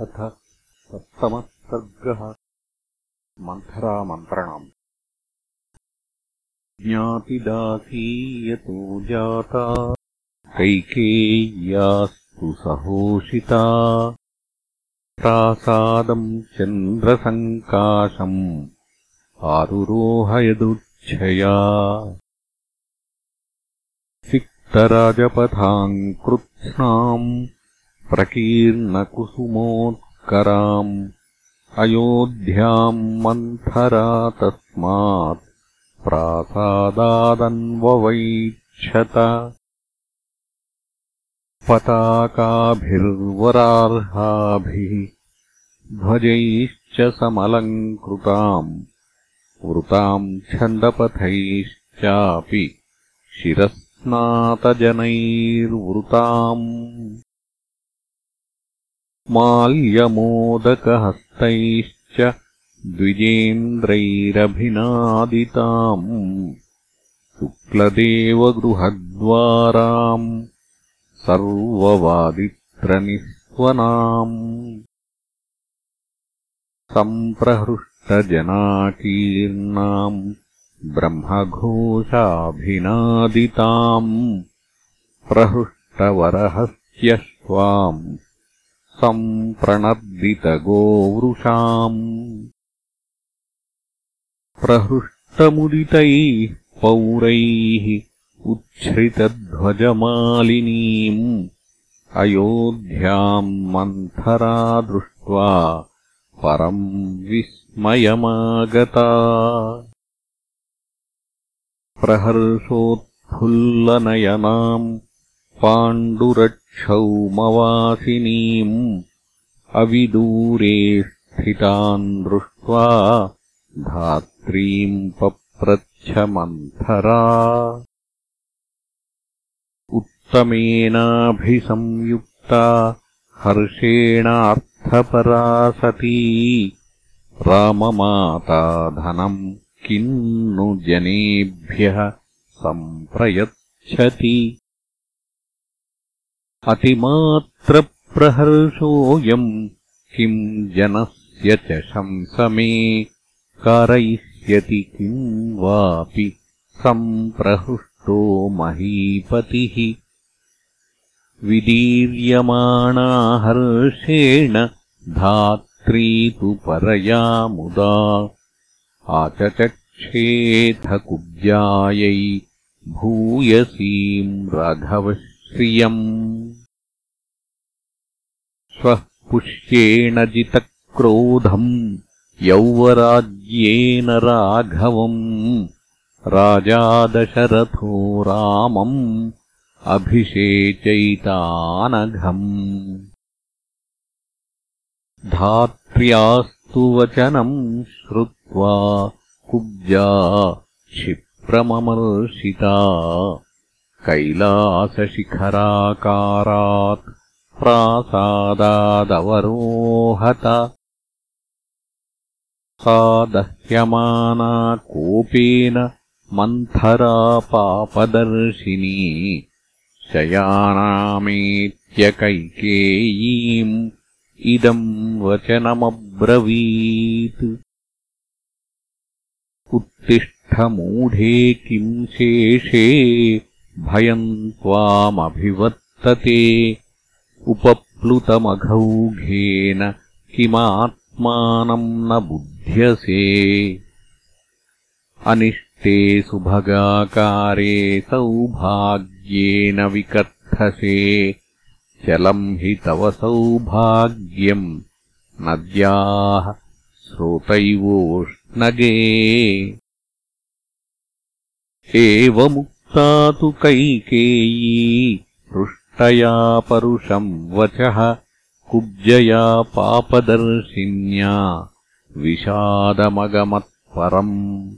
अथ सप्तमः सर्गः मन्थरामन्त्रणाम्। ज्ञातिदासीयतो जाता। कैकेय्यास्तु सहोषिता। प्रासादम् चन्द्रसङ्काशम् आरुरोहयदुच्छया। सिक्तराजपथाम् कृत्स्नाम् प्रकीर्णकुसुमोत्कराम् अयोध्याम् मन्थरा तस्मात् प्रासादादन्ववैक्षत पताकाभिर्वरार्हाभिः ध्वजैश्च समलङ्कृताम् वृताम् छन्दपथैश्चापि शिरस्नातजनैर्वृताम् माल्यमोदकहस्तैश्च द्विजेन्द्रैरभिनादिताम् शुक्लदेवगृहद्वाराम् सर्ववादित्रनिःस्वनाम् सम्प्रहृष्टजनाकीर्णाम् ब्रह्मघोषाभिनादिताम् प्रहृष्टवरहस्यश्वाम् सम्प्रणर्दितगोवृषाम् प्रहृष्टमुदितैः पौरैः उच्छ्रितध्वजमालिनीम्। अयोध्याम् मन्थरा दृष्ट्वा परम् विस्मयमागता। प्रहर्षोत्फुल्लनयनाम् पाण्डुरट् क्षौमवासिनीम् अविदूरे स्थिताम् दृष्ट्वा धात्रीम् पप्रच्छमन्थरा। उत्तमेनाभिसंयुक्ता हर्षेणार्थपरा सती। राममाता धनम् किम् नु जनेभ्यः सम्प्रयच्छति अतिमात्रप्रहर्षोऽयम् किम् जनस्य च शंसमे कारयिष्यति किम् वापि सम्प्रहृष्टो महीपतिः। विदीर्यमाणा हर्षेण धात्री तु परया मुदा आचचक्षेथ कुब्जायै भूयसीम् राघवः श्रियम् श्वः पुष्येण जितक्रोधम् यौवराज्येन राघवम्। राजा दशरथो रामम् अभिषेचैतानघम्। धात्र्यास्तु वचनम् श्रुत्वा कुब्जा क्षिप्रममर्षिता कैलासशिखराकारात् प्रासादादवरोहत। सा दह्यमाना कोपेन मन्थरा पापदर्शिनी शयानामेत्यकैकेयीम् इदम् वचनमब्रवीत्। उत्तिष्ठमूढे किम् शेषे भयम् त्वामभिवर्तते। उपप्लुतमघौघेन किमात्मानम् न बुध्यसे। अनिष्टे सुभगाकारे सौभाग्येन विकर्थसे चलम् हि तव सौभाग्यम्। नद्याः श्रोतैवोष्णगे एवमु सा तु कैकेयी हृष्टया परुषम् वचः कुब्जया पापदर्शिन्या विषादमगमत्परम्।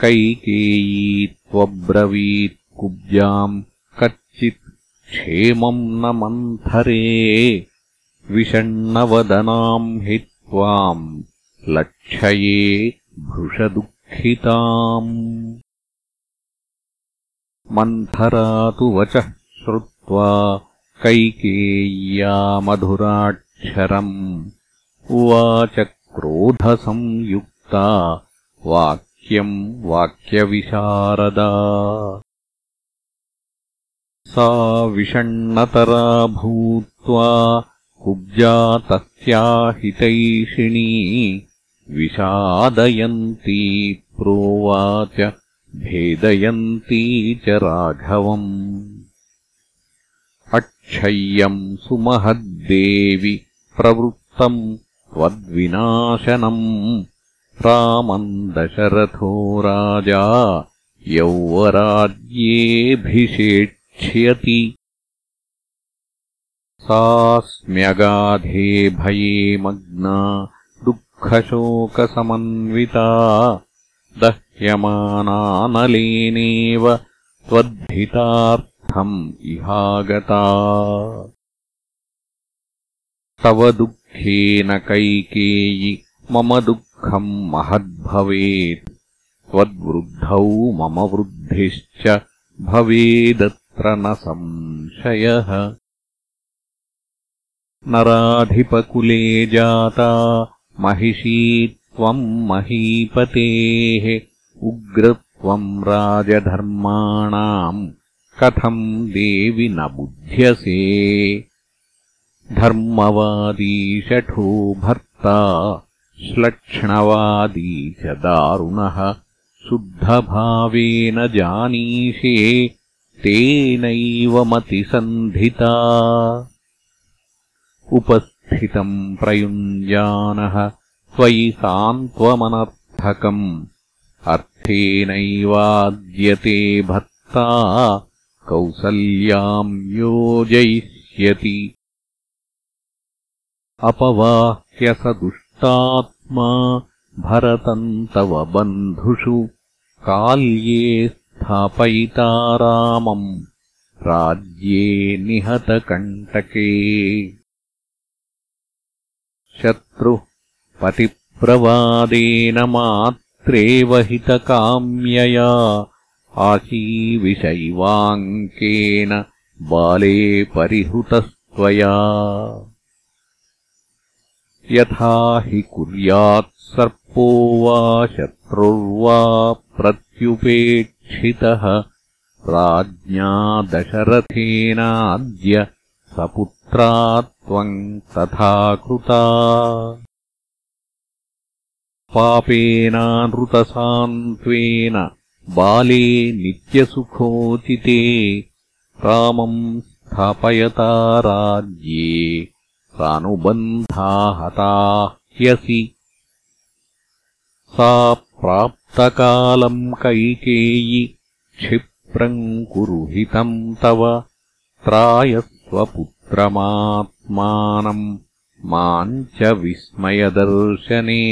कैकेयी त्वब्रवीत् कुब्जाम् कच्चित् क्षेमम् न मन्थरे। विषण्णवदनाम् हि त्वाम् लक्षये भृशदुःखिताम् मन्थरा तु वचः श्रुत्वा कैकेय्या मधुराक्षरम् उवाच क्रोधसंयुक्ता वाक्यम् वाक्यविशारदा। सा विषण्णतरा भूत्वा कुब्जा तस्या हितैषिणी विषादयन्ती प्रोवाच भेदयन्ती च राघवम्। अक्षय्यम् सुमहद्देवि प्रवृत्तम् त्वद्विनाशनम्। रामम् दशरथो राजा यौवराज्येऽभिषेक्ष्यति। सास्म्यगाधे भये मग्ना दुःखशोकसमन्विता दह्यमानानलेनेव त्वद्धितार्थम् इहागता। तव दुःखेन कैकेयि मम दुःखम् महद्भवेत्। त्वद्वृद्धौ मम वृद्धिश्च भवेदत्र न संशयः। नराधिपकुले जाता महिषी त्वम् महीपतेः उग्रत्वम् राजधर्माणाम् कथम् देवि न बुध्यसे। धर्मवादीशठो भर्ता श्लक्ष्णवादी च दारुणः शुद्धभावेन जानीषे तेनैव मतिसन्धिता। उपस्थितम् प्रयुञ्जानः त्वयि सान्त्वमनर्थकम् अर्थेनैवाद्यते भर्ता कौसल्याम् योजयिष्यति। अपवाह्य स दुष्टात्मा भरतम् तव बन्धुषु। काल्ये स्थापयिता रामम्। राज्ये निहतकण्टके। शत्रुः पतिप्रवादेन मात्रेव हितकाम्यया आशीविषैवाङ्केन बाले परिहृतस्त्वया। यथा हि कुर्यात् सर्पो वा शत्रुर्वा प्रत्युपेक्षितः राज्ञा दशरथेनाद्य सपुत्रा त्वम् तथा कृता पापेनानृतसान्त्वेन बाले नित्यसुखोचिते रामम् स्थापयता राज्ये सानुबन्धा हता ह्यसि। सा प्राप्तकालम् कैकेयि क्षिप्रम् कुरुहितम् तव त्रायस्वपुत्रमात्मानम् माम् च विस्मयदर्शने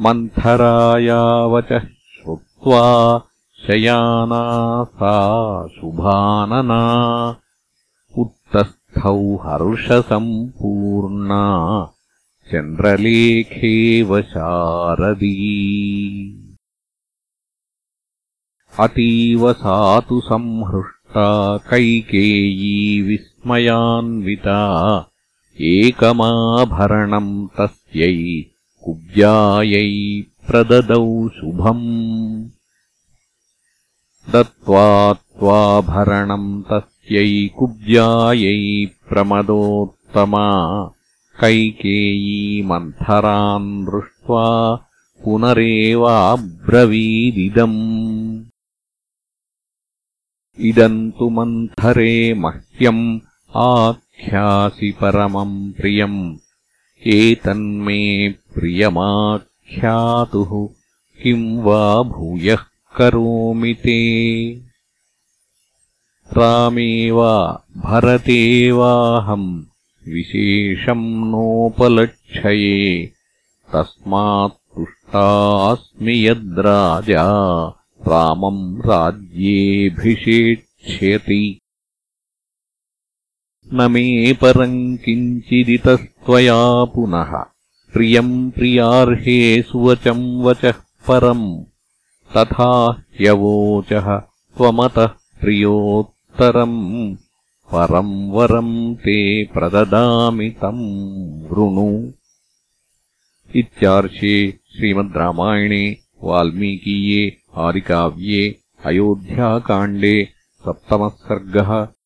मन्थरायावचः श्रुत्वा शयाना सा शुभानना उत्तस्थौ हर्षसम्पूर्णा चन्द्रलेखेव शारदी। अतीव सा तु संहृष्टा कैकेयी विस्मयान्विता एकमाभरणम् तस्यै कुब्जायै प्रददौ शुभम्। दत्त्वा त्वाभरणम् तस्यै कुब्जायै प्रमदोत्तमा कैकेयी मन्थरान् दृष्ट्वा पुनरेवाब्रवीदिदम्। इदम् तु मन्थरे मह्यम् आख्यासि परमम् प्रियम् एतन्मे प्रियमाख्यातुः किम् वा भूयः करोमि ते? रामे वा भरते वाहम् विशेषम् नोपलक्षये तस्मात् पृष्टास्मि यद्राजा रामम् राज्येऽभिषेक्ष्यति न मे परम् किञ्चिदितस्त्वया पुनः। प्रियम् प्रियार्हे सुवचम् वचः परम्। तथा ह्यवोचः त्वमतः प्रियोत्तरम्। परम् वरम् ते प्रददामि तम् वृणु। इत्यार्षे श्रीमद्रामायणे वाल्मीकीये आदिकाव्ये अयोध्याकाण्डे सप्तमः सर्गः।